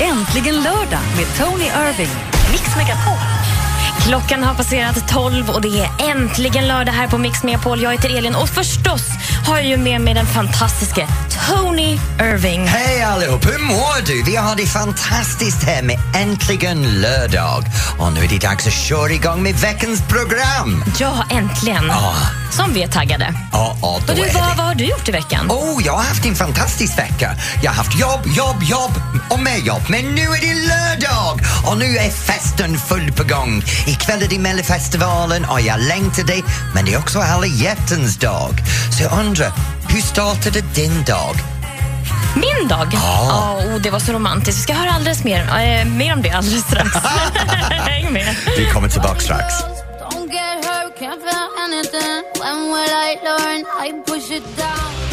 Äntligen lördag med Tony Irving. Mix Megapol. Klockan har passerat 12 och det är äntligen lördag här på Mix Megapol. Jag heter Elin och förstås har jag ju med mig den fantastiske Tony Irving. Hej allihop, hur mår du? Vi har det fantastiskt här med Äntligen lördag. Och nu är det dags att köra igång med veckans program. Ja, äntligen. Ja. Som vi är taggade. Ja, ja, då Och du, är vad, det. vad har du gjort i veckan? Oh, jag har haft en fantastisk vecka. Jag har haft jobb, jobb, jobb och mer jobb. Men nu är det lördag och nu är festen full på gång. Ikväll är det Melodifestivalen och jag längtar det. Men det är också alla hjärtans dag. Så jag undrar, hur startade din dag? Min dag? Ja. oh, det var så romantiskt. Vi ska höra alldeles mer, eh, mer om det alldeles strax. Häng med. Vi kommer tillbaka strax. Don't get hurt, can't feel anything. When will I learn? I push it down.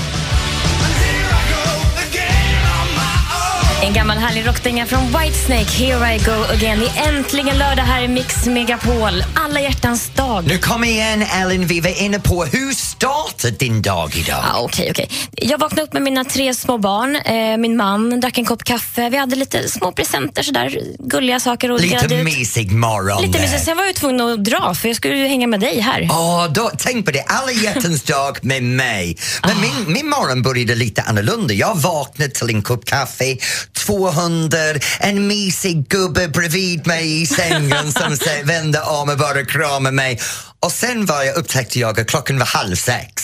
En gammal härlig rockdänga från Whitesnake, Here I go again. Det är äntligen lördag här i Mix Megapol. Alla hjärtans dag. Nu kom igen Ellen, vi var inne på hur startade din dag idag? Ja, okej, okej. Jag vaknade upp med mina tre små barn. Eh, min man drack en kopp kaffe. Vi hade lite små presenter, sådär, gulliga saker. Och Lite ut. mysig morgon Lite där. mysigt. Sen var jag tvungen att dra, för jag skulle ju hänga med dig här. Åh, då, tänk på det, alla hjärtans dag med mig. Men Ah. min, min morgon började lite annorlunda. Jag vaknade till en kopp kaffe, två hundar, en mysig gubbe bredvid mig i sängen som vände om och bara kramade mig. Och sen var jag, upptäckte jag att klockan var halv sex.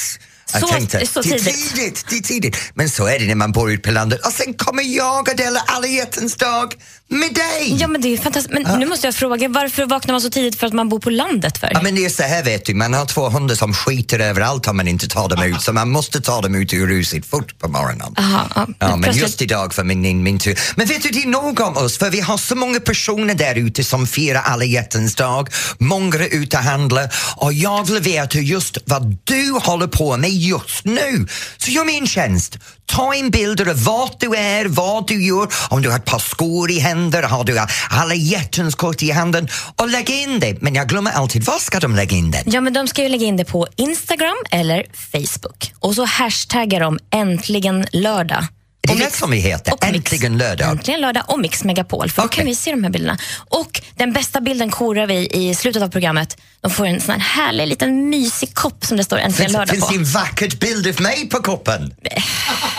Jag Så- tänkte, så det är tidigt." tidigt, det är tidigt. Men så är det när man bor ute på landet. Och sen kommer jag och delar alla hjärtans dag med dig. Ja, men det är fantastiskt. Men nu måste jag fråga, varför vaknar man så tidigt för att man bor på landet för? Ja, men det är så här vet du, man har två hundar som skiter överallt om man inte tar dem ut så man måste ta dem ut ur huset fort på morgonen. Aha, ja, Ja, men plötsligt- just idag för min, min, min tur. Men vet du, det är nog om oss för vi har så många personer där ute som firar alla hjärtans dag. Många är ute och handlar och jag vill veta just vad du håller på med just nu. Så gör mig en tjänst. Ta en bild av vart du är, vad du gör, om du har ett par skor i händer, har du alla hjärtans kort i handen och lägg in det. Men jag glömmer alltid, var ska de lägga in det? Ja, men de ska ju lägga in det på Instagram eller Facebook. Och så hashtaggar de äntligen lördag. Det är det som vi heter, och Mix- Äntligen lördag. Äntligen lördag och Mix Megapol, för då Okej. kan vi se de här bilderna. Och den bästa bilden korar vi i slutet av programmet. De får en sån här härlig liten mysig kopp som det står Äntligen Finns, lördag finns på. det en vacker bild av mig på koppen?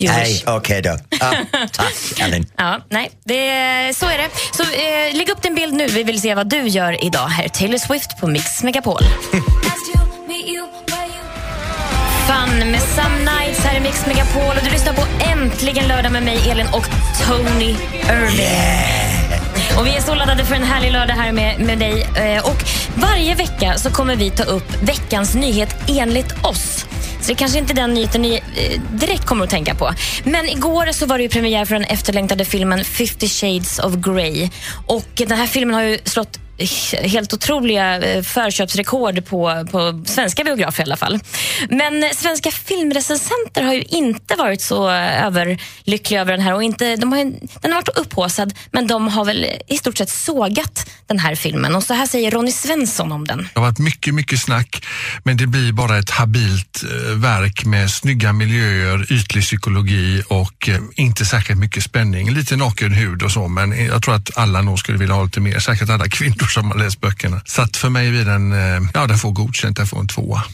You Nej, okej då. Ja, tack, Ellen. Ja, nej, det, så är det. Så eh, lägg upp din bild nu. Vi vill se vad du gör idag. Här är Taylor Swift på Mix Megapol. Fun med Some Nights här i Mix Megapol. Och du lyssnar på Äntligen lördag med mig, Elin och Tony Irving. Och vi är så laddade för en härlig lördag här med, med dig. Eh, Och varje vecka så kommer vi ta upp veckans nyhet enligt oss. Så det kanske inte är den nyheten ni eh, direkt kommer att tänka på. Men igår så var det ju premiär för den efterlängtade filmen 50 shades of Grey. Och den här filmen har ju slått helt otroliga eh, förköpsrekord på, på svenska biografer i alla fall. Men svenska filmrecensenter har ju inte varit så eh, överlyckliga över den här. Och inte, de har, ju- den har varit upphaussad, men de har väl i stort sett sågat den här filmen. Och så här säger Ronny Svensson om den. Det har varit mycket, mycket snack, men det blir bara ett habilt eh, verk med snygga miljöer, ytlig psykologi och inte särskilt mycket spänning. Lite naken hud och så, men jag tror att alla nog skulle vilja ha lite mer, särskilt alla kvinnor som har läst böckerna. Så att för mig blir den, eh, ja den får godkänt, den får en tvåa.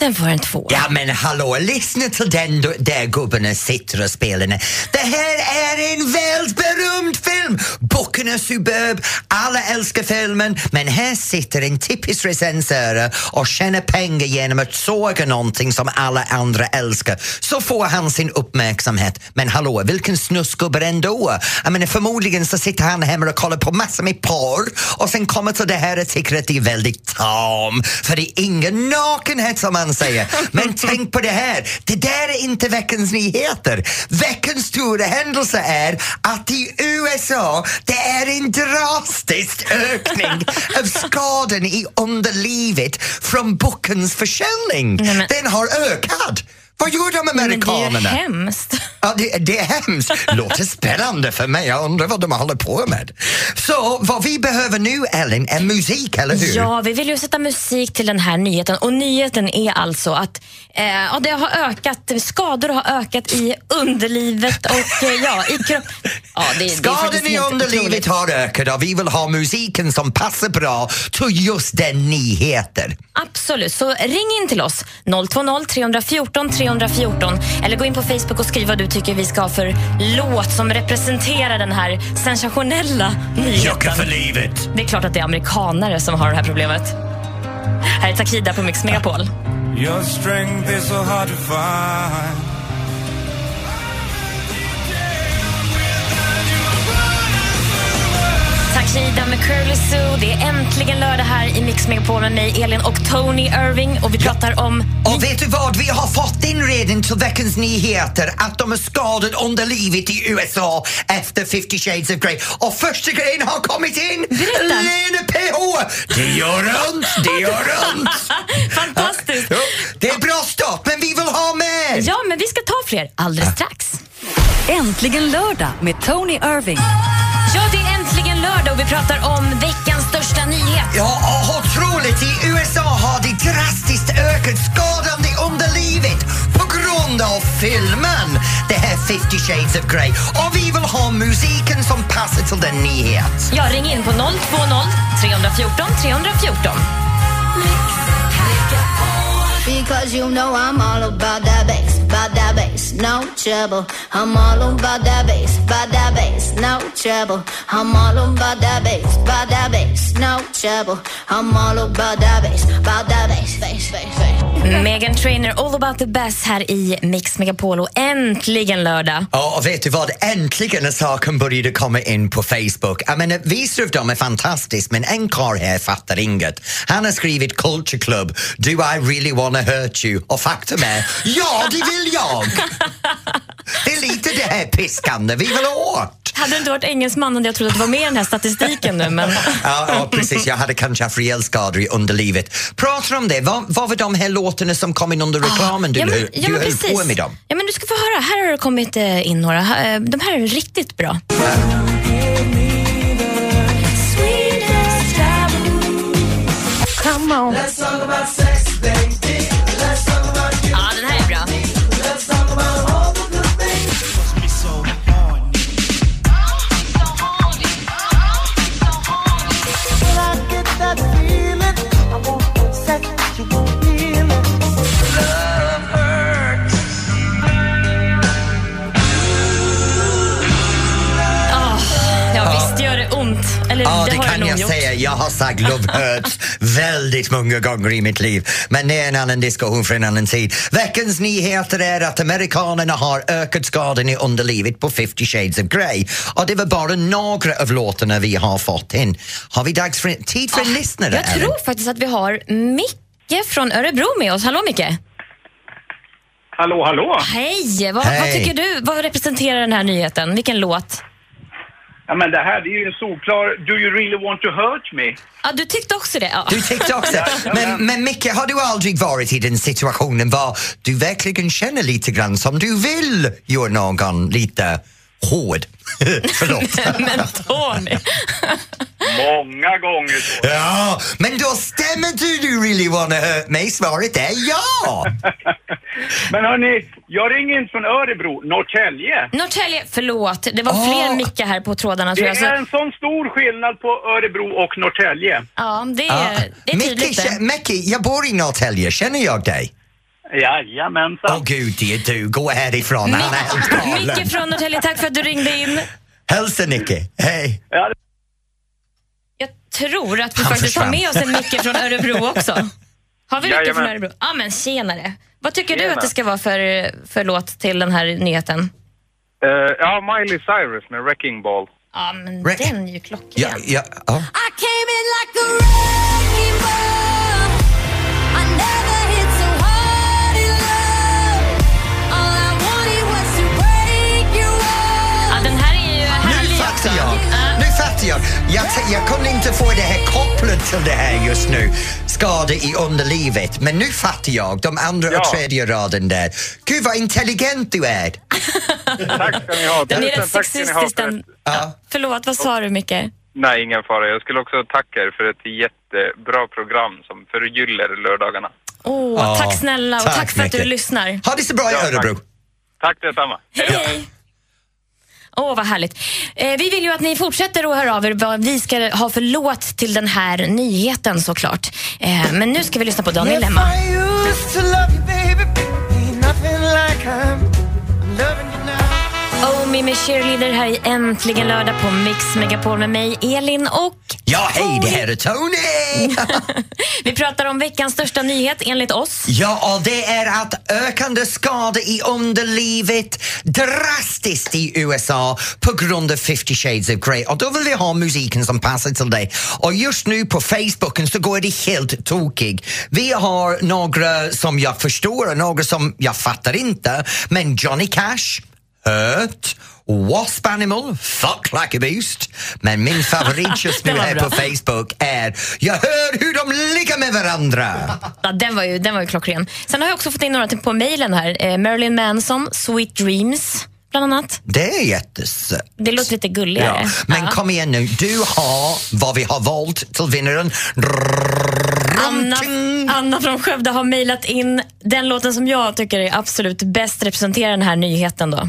Den får en två. Ja men hallå, lyssna till den där gubben sitter och spelar. Det här är en världsberömd film! Böckerna superb, alla älskar filmen men här sitter en typisk recensör och tjänar pengar genom att såga någonting som alla andra älskar. Så får han sin uppmärksamhet. Men hallå, vilken snuskgubbe ändå! Jag menar, förmodligen så sitter han hemma och kollar på massor med porr och sen kommer till det här och tycker att det är väldigt tam för det är ingen nakenhet som man säger. Men tänk på det här, det där är inte veckans nyheter. Veckans stora händelse är att i USA det är en drastisk ökning av skadan i underlivet från bokens försäljning. Den har ökat. Vad gör de Men det är ju amerikanerna? hemskt. Ja, det, det är hemskt. Låter spännande för mig. Jag undrar vad de håller på med. Så vad vi behöver nu, Ellen, är musik, eller hur? Ja, vi vill ju sätta musik till den här nyheten. Och nyheten är alltså att eh, ja, det har ökat, skador har ökat i underlivet och eh, ja, i kropp. Ja, det- Skadan i underlivet har ökat och vi vill ha musiken som passar bra till just den nyheter. Absolut, så ring in till oss. 020 314 314 eller gå in på Facebook och skriv vad du tycker vi ska ha för låt som representerar den här sensationella nyheten. livet. Det är klart att det är amerikanare som har det här problemet. Här är Takida på Mix Megapol. Your strength is so hard to find. Takida med Curly Sue. Det är äntligen lördag här i Mix Megapol med mig, Elin och Tony Irving. Och vi pratar om... Och vet du vad? Vi har fått in redan till veckans nyheter att de är skadade under livet i USA efter 50 shades of Grey. Och första grejen har kommit in! Berätta. Lena PH! Det gör ont, det gör ont! Fantastiskt! Ja, Det är bra start, men vi vill ha mer! Ja, men vi ska ta fler alldeles strax. Äntligen lördag med Tony Irving. Ja, det är äntligen lördag och vi pratar om veckans största nyhet. Ja, och otroligt! I USA har det drastiskt ökat skadande under livet på grund av filmen. Det här 50 shades of Grey. Och vi vill ha musiken som passar till den nyhet. Ja, ring in på 020 314 314. Because you know I'm all about that bass, about that bass, no trouble. I'm all about that bass, about that bass, no trouble. I'm all about that bass, about that bass, no trouble. I'm all about that bass, about that bass, bass, bass, bass. Megan Trainer, All about the bass här i Mix Megapol och äntligen lördag. Ja, och vet du vad? Äntligen är saken började komma in på Facebook. Jag menar, vissa av dem är fantastiskt, men en karl här fattar inget. Han har skrivit Culture Club, Do I really wanna hurt you? Och faktum är, ja, det vill jag! Det är lite det här piskande vi vill åt. Hade du inte varit engelsman hade jag trott att det var med i den här statistiken nu, men... Ja, ja, precis. Jag hade kanske haft rejäl skador i underlivet. Pratar om det. Vad, vad var de här låtarna som kom in under reklamen? Du, ja, men, ja, du men höll precis. på med dem. Ja, men du ska få höra. Här har det kommit eh, in några. Eh, De här är riktigt bra. Come on. Jag har sagt love hurts väldigt många gånger i mitt liv. Men det är en annan diskussion för en annan tid. Veckans nyheter är att amerikanerna har ökat skadan i underlivet på 50 shades of Grey. Och det var bara några av låtarna vi har fått in. Har vi dags för, tid för en lyssnare? Ah, Jag Ellen? tror faktiskt att vi har Micke från Örebro med oss. Hallå Micke! Hallå, hallå! Hej! Vad, Hej. vad tycker du? Vad representerar den här nyheten? Vilken låt? Ja, men det här det är ju en solklar Do you really want to hurt me? Ja, du tyckte också det? Ja. Du tyckte också. Men, men Micke, har du aldrig varit i den situationen var du verkligen känner lite grann som du vill göra någon lite hård? Förlåt. Men Tony! Många gånger så. Ja, men då stämmer du du really wanna hurt me. Svaret är ja! Men hörni, jag ringer inte från Örebro, Norrtälje. Norrtälje, förlåt. Det var Åh. fler Micke här på trådarna Det tror jag. är Så, en sån stor skillnad på Örebro och Norrtälje. ja, det är, det är tydligt det. Micke, jag bor i Norrtälje. Känner jag dig? Åh Jajamensan. gud, det är du. Gå härifrån. Han är helt galen. Micke från Norrtälje, tack för att du ringde in. Hälsa Nicke. Hej. Ja, tror att vi Han faktiskt har med oss en Micke från Örebro också. Har vi Micke från. Örebro? Ja, men tjenare. Vad tycker du Tjena. att det ska vara för, för låt till den här nyheten? Eh, ja, Miley Cyrus med Wrecking Ball. Ja, men Rick. den är ju klockren. Ja, ja, ja. Till det här just nu. Skada i underlivet. Men nu fattar jag. De andra och Ja. tredje raden där. Gud vad intelligent du är. Tack ska ni ha. Den är rätt tack sexistisk för den. Ja. Förlåt, vad sa du Micke? Nej, ingen fara. Jag skulle också tacka er för ett jättebra program som förgyller lördagarna. Åh, Ja, tack snälla och tack, tack, för att du lyssnar. Ha det så bra i Ja, tack. Örebro. Tack detsamma. Hej, hej. Åh, vad härligt. Eh, vi vill ju att ni fortsätter att höra av er vad vi ska ha för låt till den här nyheten såklart. Eh, men nu ska vi lyssna på Daniel Lemma. Omi med Cheerleader här i Äntligen lördag på Mix Megapol med mig, Elin och... Ja, hej, det här är Tony! Vi pratar om veckans största nyhet enligt oss. Ja, och det är att ökande skador i underlivet drastiskt i USA på grund av 50 shades of Grey. Och då vill vi ha musiken som passar till det. Och just nu på Facebooken så går det helt tokig. Vi har några som jag förstår och några som jag fattar inte. Men Johnny Cash, Hurt, Wasp Animal, Fuck Like a Beast. Men min favorit just nu här på Facebook är Jag hör hur de ligger med varandra. Ja, den, var ju, den var ju klockren. Sen har jag också fått in några på mejlen här. Eh, Marilyn Manson, Sweet Dreams, bland annat. Det är jättesött. Det låter lite gulligare. Ja. Men Ja. kom igen nu, du har vad vi har valt till vinnaren. Anna, Anna från Skövde har mejlat in den låten som jag tycker är absolut bäst representerar den här nyheten. Då.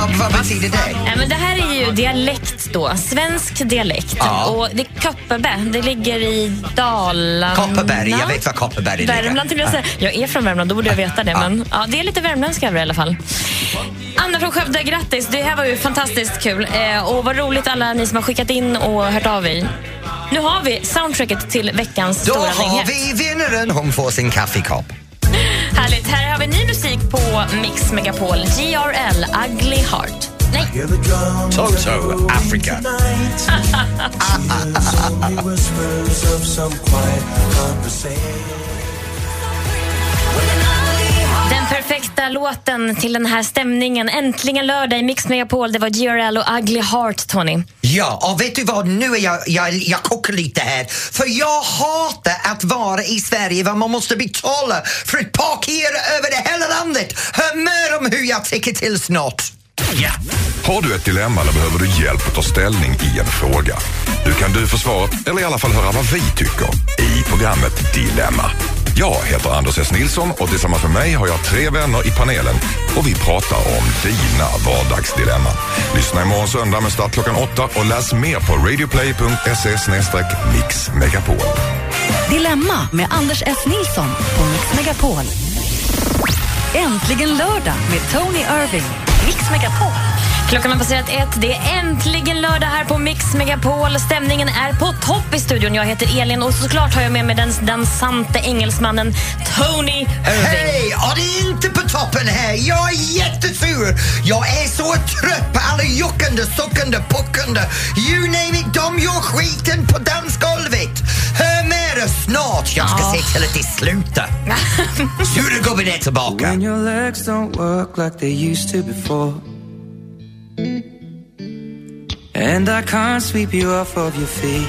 Vad, vad, betyder det? ja, men det här är ju dialekt då, svensk dialekt. Ja. Och det är Kopparberg, det ligger i Dalarna. Kopparberg, jag vet var Kopparberg ligger. Värmland jag säga. Jag är från Värmland, då borde jag veta det. Men ja, det är lite värmländska över i alla fall. Anna från Skövde, grattis. Det här var ju fantastiskt kul. Eh, och vad roligt alla ni som har skickat in och hört av er. Nu har vi soundtracket till veckans Då stora har nyhet. vi vinnaren, hon får sin kaffekopp. Härligt. Här har vi ny musik på Mix Megapol. GRL, Ugly Heart. Nej, Toto, Africa. den perfekta låten till den här stämningen. Äntligen lördag i Mix Megapol. Det var GRL och Ugly Heart, Tony. Ja, och vet du vad? Nu är jag, jag, jag kokar lite här. För jag hatar att vara i Sverige där man måste betala för att parkera över det hela landet. Hör mer om hur jag tycker till snart. Ja. Har du ett dilemma eller behöver du hjälp att ta ställning i en fråga? Nu kan du få svaret, eller i alla fall höra vad vi tycker, i programmet Dilemma. Jag heter Anders S. Nilsson och tillsammans med mig har jag tre vänner i panelen och vi pratar om dina vardagsdilemman. Lyssna imorgon söndag med start klockan åtta och läs mer på radioplay.se mixmegapol. Dilemma med Anders S. Nilsson på Mix Megapol. Äntligen lördag med Tony Irving. Mix Megapol. Klockan har passerat ett. Det är äntligen lördag här på Mix Megapol. Stämningen är på topp i studion. Jag heter Elin och såklart har jag med mig den dansante engelsmannen Tony Irving. Hej! Ja, det är inte på toppen här. Jag är jättesur. Jag är så trött på alla juckande, suckande, puckande. You name it, de gör skiten på dansgolvet. Hör med det snart. Jag ska Ja. se till att det slutar. Sura gubben är tillbaka. And I can't sweep you off of your feet.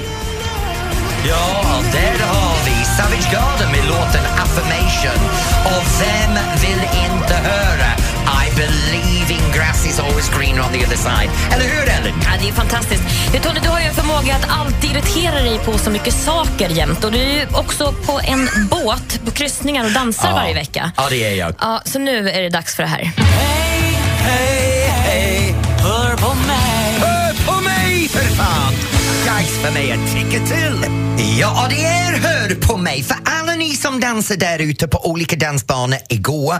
Ja, där har vi Savage Garden med låten Affirmation. Och vem vill inte höra I believe in grass is always greener on the other side. Eller hur, Ellen? Ja, det är fantastiskt. Du, Tony, du har ju en förmåga att alltid irritera dig på så mycket saker jämt. Och du är ju också på en båt på kryssningar och dansar varje vecka. Ja, det är jag. Ja, så nu är det dags för det här. Hej, hej, Dags för mig att tycka till. Ja, det är Hör på mig. För alla ni som dansar där ute på olika dansbanor igår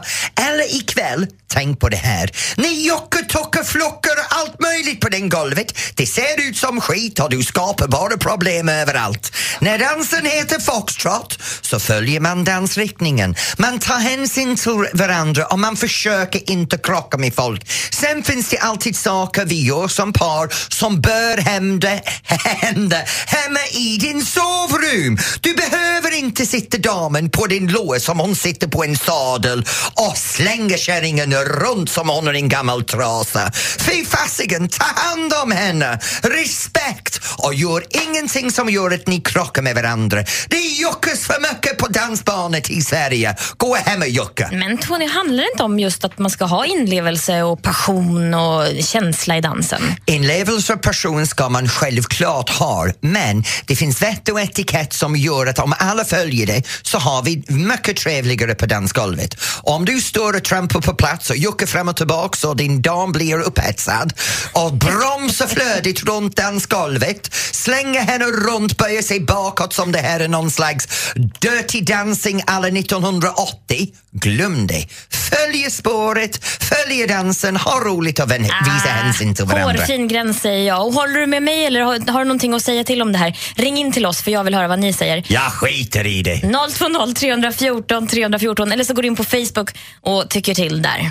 eller ikväll, tänk på det här. Ni jockar, flockar och allt möjligt på den golvet. Det ser ut som skit och du skapar bara problem överallt. När dansen heter foxtrot så följer man dansriktningen. Man tar hänsyn till varandra och man försöker inte krocka med folk. Sen finns det alltid saker vi gör som par som bör hända, hända hemma i din sovrum. Du behöver behöver inte sitta damen på din lår som hon sitter på en sadel och slänger kärringen runt som hon är en gammal trasa. Fy fasiken, ta hand om henne! Respekt! Och gör ingenting som gör att ni krockar med varandra. Det juckas för mycket på dansbanet i Sverige. Gå hem och jucka. Men Tony, handlar det inte om just att man ska ha inlevelse och passion och känsla i dansen? Inlevelse och passion ska man självklart ha, men det finns vett och etikett som gör att om alla följer det så har vi mycket trevligare på dansgolvet. Om du står och trampar på plats och juckar fram och tillbaka och din dam blir upphetsad och bromsar flödigt runt dansgolvet, slänger henne runt, böjer sig bakåt som det här är någon slags Dirty Dancing alla 1980. Glöm det. Följ spåret, följ dansen, ha roligt och vän- visa hänsyn till varandra. Hårfin gräns säger jag. Och håller du med mig eller har, har du någonting att säga till om det här? Ring in till oss för jag vill höra vad ni säger. Jag skiter i det. 020 314 314 eller så går du in på Facebook och tycker till där.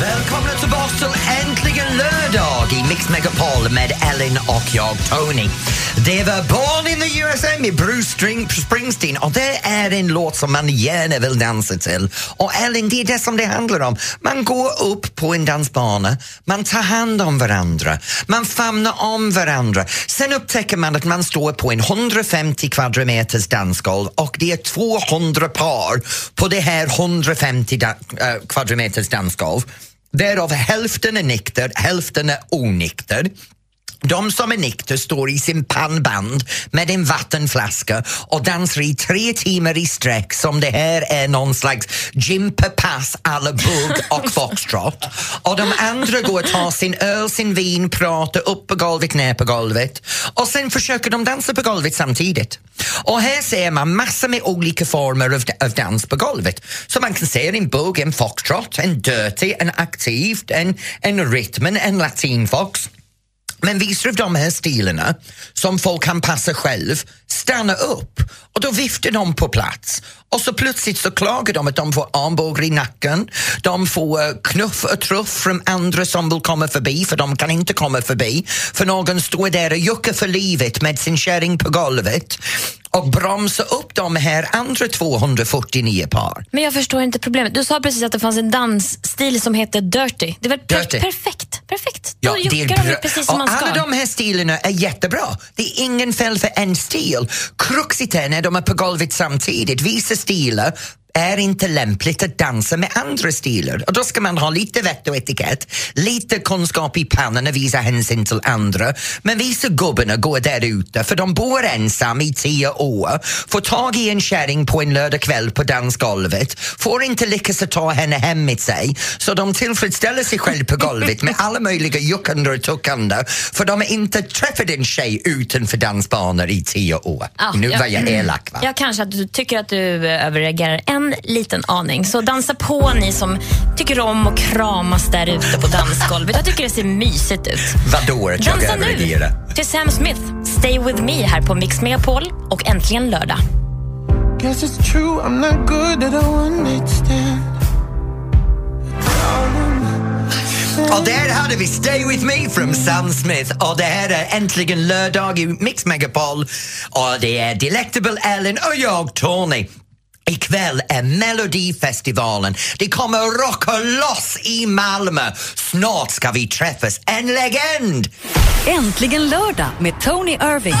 Välkomna tillbaka till Äntligen lördag i Mix Megapol med Ellen och Tony. Det var Born in the USA med Bruce String- Springsteen och det är en låt som man gärna vill dansa till. Och Ellen, det är det som det handlar om. Man går upp på en dansbana, man tar hand om varandra, man famnar om varandra. Sen upptäcker man att man står på en 150 kvadratmeters dansgolv och det är 200 par på det här 150 da- äh, kvadratmeters dansgolv. Därav hälften är nykter, hälften är onykter. De som är nykter står i sin pannband med en vattenflaska och dansar i tre timmar i sträck som det här är någon slags Jimper-pass alla bugg och foxtrot. Och de andra går och tar sin öl, sin vin, pratar upp på golvet, ner på golvet och sen försöker de dansa på golvet samtidigt. Och här ser man massor med olika former av, av dans på golvet. Så man kan se en bugg, en foxtrot, en dirty, en aktiv, en, en rytmen, en latinfox. Men vissa av de här stilarna som folk kan passa själv stannar upp och då viftar de på plats. Och så plötsligt så klagar de att de får armbågar i nacken, de får eh, knuff och truff från andra som vill komma förbi för de kan inte komma förbi. För någon står där och juckar för livet med sin kärring på golvet och bromsar upp de här andra 249 par. Men jag förstår inte problemet. Du sa precis att det fanns en dansstil som heter dirty. Det per- Dirty. perfekt? Perfekt. Ja, Då juckar de precis som och man ska. Alla de här stilarna är jättebra. Det är ingen fel för en stil. Kruxet är när de är på golvet samtidigt. Vissa stilar är inte lämpligt att dansa med andra stilar. Och då ska man ha lite vett och etikett, lite kunskap i pannan och visa hänsyn till andra. Men vissa gubbarna går där ute för de bor ensam i tio år, får tag i en kärring på en lördagkväll på dansgolvet, får inte lyckas att ta henne hem med sig, så de tillfredsställer sig själv på golvet med alla möjliga juckande och tuckande för de har inte träffat en tjej utanför dansbanor i tio år. Ja, nu ja. var jag elak va? Ja, kanske att du tycker att du överreagerar en liten aning. Så dansa på ni som tycker om att kramas där ute på dansgolvet. Jag tycker det ser mysigt ut. Vadå Dansa nu till Sam Smith, Stay with me här på Mix Megapol och äntligen lördag. Guess it's true, I'm not good at a one night stand. Och där hade vi Stay With Me från Sam Smith och det här är äntligen lördag i Mix Megapol och det är Delectable Ellen och jag Tony. Ikväll är Melodifestivalen. Det kommer rocka loss i Malmö. Snart ska vi träffas. En legend! Äntligen lördag med Tony Irving.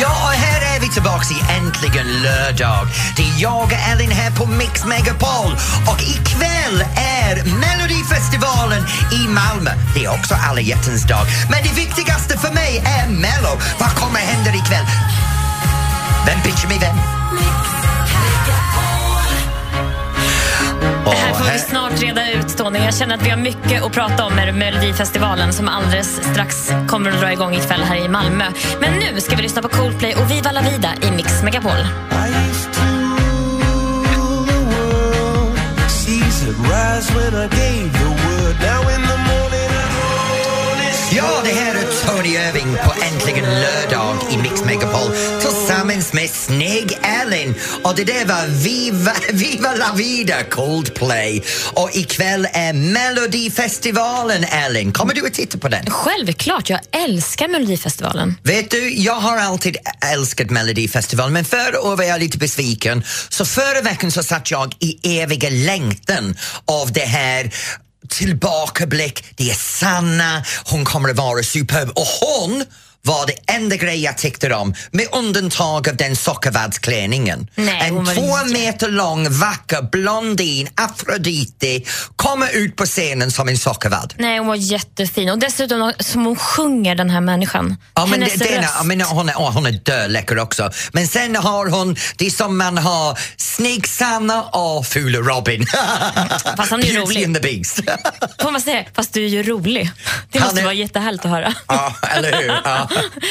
Ja, här är vi tillbaka i Äntligen lördag. Det är jag och Ellen här på Mix Megapol och ikväll är Melodifestivalen i Malmö. Det är också alla hjärtans dag. Men det viktigaste för mig är Mello. Vad kommer hända ikväll? Vem pitchar mig vem? Det här får vi snart reda ut, Tony. Jag känner att vi har mycket att prata om med Melodifestivalen som alldeles strax kommer att dra igång ikväll här i Malmö. Men nu ska vi lyssna på Coldplay och Viva La Vida i Mix Megapol. I Ja, det här är Tony Irving på Äntligen lördag i Mix Megapol tillsammans med Snygg Ellen. Och det där var Viva, Viva La Vida Coldplay. Och ikväll är Melodifestivalen, Ellen. Kommer du att titta på den? Självklart, jag älskar Melodifestivalen. Vet du, jag har alltid älskat Melodifestivalen men förra året var jag lite besviken. Så förra veckan så satt jag i eviga längtan av det här tillbakablick, det är Sanna, hon kommer att vara superb. Och hon var det enda grej jag tyckte om med undantag av den sockervaddsklänningen. En två jätte- meter lång, vacker blondin, Afrodite, kommer ut på scenen som en sockervadd. Nej, hon var jättefin. Och dessutom som hon sjunger, den här människan. Ja, men Hennes det, röst. ja, men hon, är, hon är döläcker också. Men sen har hon, det är som man har Snygg Sanna och Fula Robin. Fast han är ju rolig. the Beast. Får man säga, fast du är ju rolig. Det Han måste är- vara jättehärligt att höra. ja, eller hur? Ja.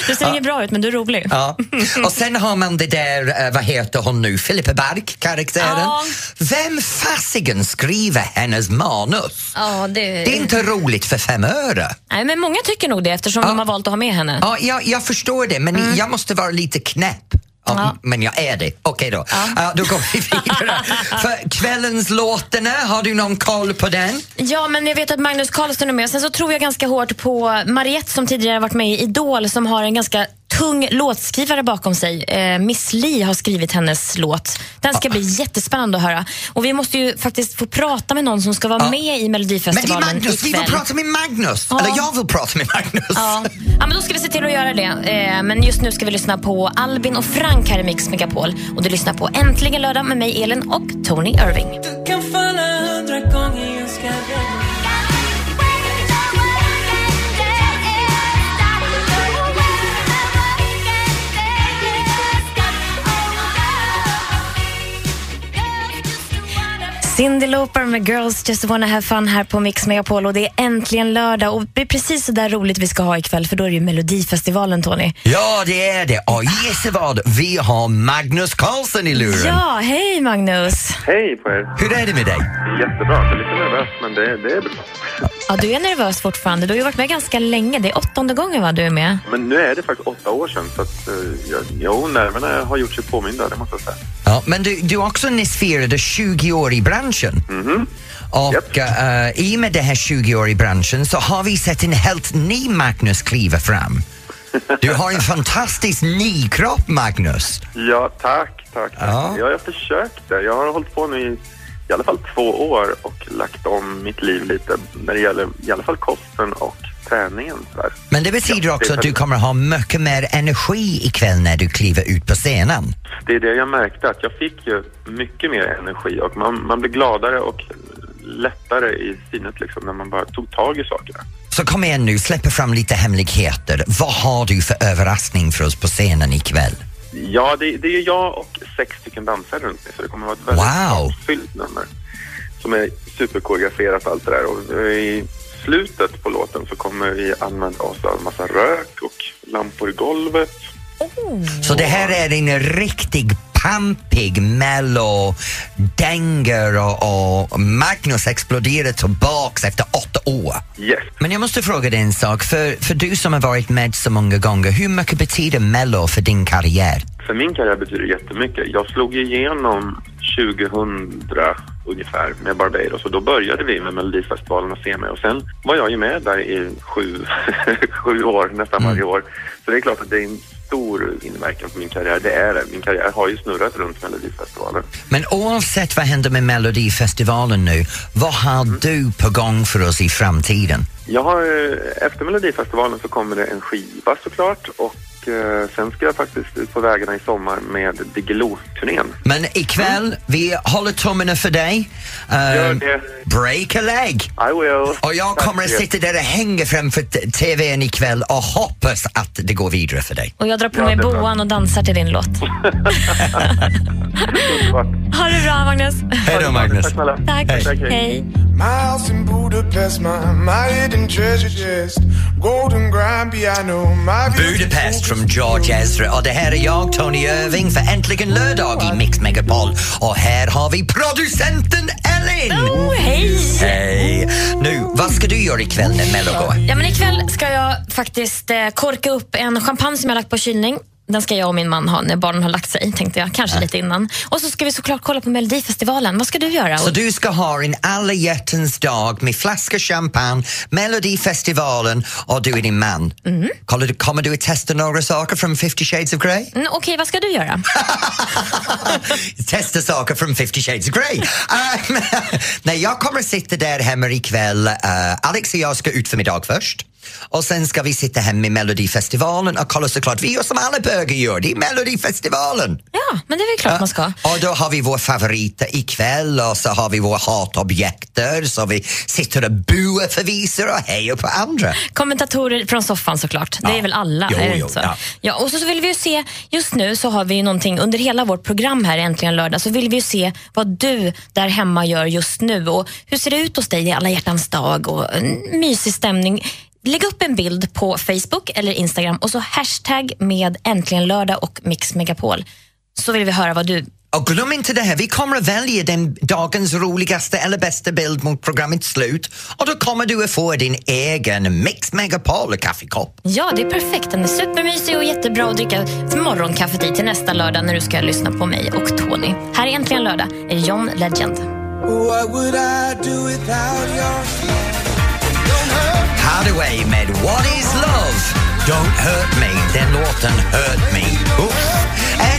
Du ser inget bra ut, men du är rolig. Ja. Och sen har man det där, eh, vad heter hon nu, Filippa Bark, karaktären. Ja. Vem fasiken skriver hennes manus? Ja, det... Det är inte roligt för fem öre. Nej, men många tycker nog det eftersom Ja. de har valt att ha med henne. Ja, jag, jag förstår det, men jag måste vara lite knäpp. Ja, Ja. Men jag är det. Okej då. Ja. då går vi vidare. För kvällens låtarna, har du någon koll på den? Ja, men jag vet att Magnus Carlsson är med. Sen så tror jag ganska hårt på Mariette som tidigare varit med i Idol som har en ganska tung låtskrivare bakom sig. Eh, Miss Li har skrivit hennes låt. Den ska bli jättespännande att höra. Och vi måste ju faktiskt få prata med någon som ska vara Ja. med i Men det är Melodifestivalen Magnus, vi ikväll. vill prata med Magnus. Ja. Eller jag vill prata med Magnus. Ja. ja, men då ska vi se till att göra det. Eh, men just nu ska vi lyssna på Albin och Frank här i Mix Megapol. Och du lyssnar på Äntligen lördag med mig, Elin och Tony Irving. Cyndi Lauper med Girls Just Wanna Have Fun här på Mix Megapol och det är äntligen lördag och det är precis så där roligt vi ska ha ikväll för då är det ju Melodifestivalen Tony. Ja, det är det. Och gissa vad? Vi har Magnus Carlsson i luren. Ja, hej Magnus! Hej på er. Hur är det med dig? Jättebra. Jag är lite nervös, men det, det är bra. Ja, du är nervös fortfarande. Du har ju varit med ganska länge. Det är åttonde gången va, du är med? Men nu är det faktiskt åtta år sedan, så att, eh, jo, nerverna har gjort sig påminda, det måste jag säga. Ja, men du, du också nyss firade 20 år i branschen. Och Japp. eh, i och med det här 20 år i branschen så har vi sett en helt ny Magnus kliva fram. Du har en fantastisk ny kropp, Magnus. Ja, tack, tack. Ja. Ja. jag försökte. Jag har hållit på nu i, i alla fall två år och lagt om mitt liv lite när det gäller i alla fall kosten och träningen. Här. Men det betyder Ja, också det att du kommer ha mycket mer energi ikväll när du kliver ut på scenen. Det är det jag märkte, att jag fick ju mycket mer energi och man, man blir gladare och lättare i sinnet liksom när man bara tog tag i sakerna. Så kom igen nu, släpp fram lite hemligheter. Vad har du för överraskning för oss på scenen ikväll? Ja, det, det är jag och sex stycken dansare runt mig så det kommer vara ett väldigt Wow. fyllt nummer. Som är superkoreograferat allt det där och i slutet på låten så kommer vi använda oss av massa rök och lampor i golvet. Så det här är en riktig pampig mello dänger och, och Magnus exploderar tillbaks efter åtta år. Yes. Men jag måste fråga dig en sak, för, för du som har varit med så många gånger, hur mycket betyder mello för din karriär? För min karriär betyder det jättemycket. Jag slog igenom 2000 ungefär med Barbados och då började vi med Melodifestivalen och se mig och sen var jag ju med där i sju, sju år, nästan varje år. Så det är klart att det är en stor inverkan på min karriär. Det är det. Min karriär har ju snurrat runt Melodifestivalen. Men oavsett vad händer med Melodifestivalen nu, vad har du på gång för oss i framtiden? Jag har, eh, efter Melodifestivalen så kommer det en skiva såklart och eh, sen ska jag faktiskt ut på vägarna i sommar med Diggiloo-turnén. Men ikväll, vi håller tummarna för dig. Eh, Gör det. break a leg! I will. Och jag Tack kommer att sitta där och hänga framför TVn ikväll och hoppas att det går vidare för dig. Och jag drar på Ja, mig boan och dansar till din låt. Ha det bra Magnus. Hej då Magnus! Tack snälla. Tack. Hej. Tack, hej. Hej. My house in Budapest, my, my hidden treasure chest. Golden grand piano, my Budapest från George Ezra och det här är jag, Tony Irving, för Äntligen lördag i Mix Megapol. Och här har vi producenten Ellen! Oh, hej! Hej! Nu, vad ska du göra ikväll när Mello går? Ja, men ikväll ska jag faktiskt eh, korka upp en champagne som jag lagt på kylning. Den ska jag och min man ha när barnen har lagt sig, tänkte jag. Kanske lite innan. Och så ska vi såklart kolla på Melodifestivalen. Vad ska du göra? Så du ska ha en alla hjärtans dag med flaska champagne, Melodifestivalen och du är din man. Kommer, du, kommer du att testa några saker från 50 shades of Grey? Mm, Okej, vad ska du göra? testa saker från 50 shades of Grey. Um, nej, jag kommer att sitta där hemma ikväll. Uh, Alex och jag ska ut för middag först. Och sen ska vi sitta hemma i Melodifestivalen och kolla såklart, vi gör som alla bögar gör, det är Melodifestivalen. Ja, men det är väl klart man ska. Och då har vi vår favoriter ikväll och så har vi våra hatobjekter så vi sitter och buar förvisar och hejar på andra. Kommentatorer från soffan såklart. Det Ja. är väl alla? Jo, det jo, så? ja. Ja, och så, så vill vi ju se, just nu så har vi ju någonting under hela vårt program här Äntligen lördag, så vill vi ju se vad du där hemma gör just nu och hur ser det ut hos dig i alla hjärtans dag och en mysig stämning. Lägg upp en bild på Facebook eller Instagram och så hashtag med Äntligen lördag och Mix Megapol. Så vill vi höra vad du Och glöm inte det här, vi kommer att välja den dagens roligaste eller bästa bild mot programmets slut och då kommer du att få din egen Mix Megapol kaffekopp. Ja, det är perfekt. Den är supermysig och jättebra att dricka morgonkaffet i till nästa lördag när du ska lyssna på mig och Tony. Här är Äntligen lördag är John Legend. Hathaway med What is love? Don't hurt me. Den låten hurt me. Uff.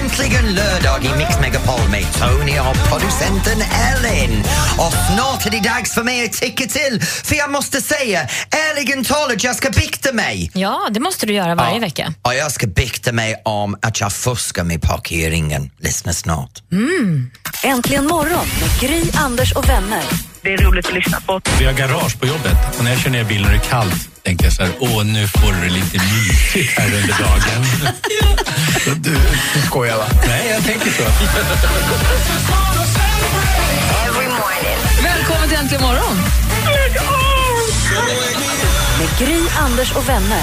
Äntligen lördag i Mix Megapol med Tony och producenten Ellen. Och snart är det dags för mig att ticka till för jag måste säga, ärligen talat, jag ska bikta mig. Ja, det måste du göra varje Ja. vecka. Och jag ska bikta mig om att jag fuskar med parkeringen. Lyssna snart. Äntligen morgon med Gry, Anders och vänner. Det är roligt att lyssna på. Vi har garage på jobbet och när jag kör ner bilen och det är kallt tänker jag så här, åh nu får du det lite mysigt här under dagen. Du, du skojar va? Nej, jag tänker så. Välkommen till Äntligen morgon! Med Gry, Anders och vänner.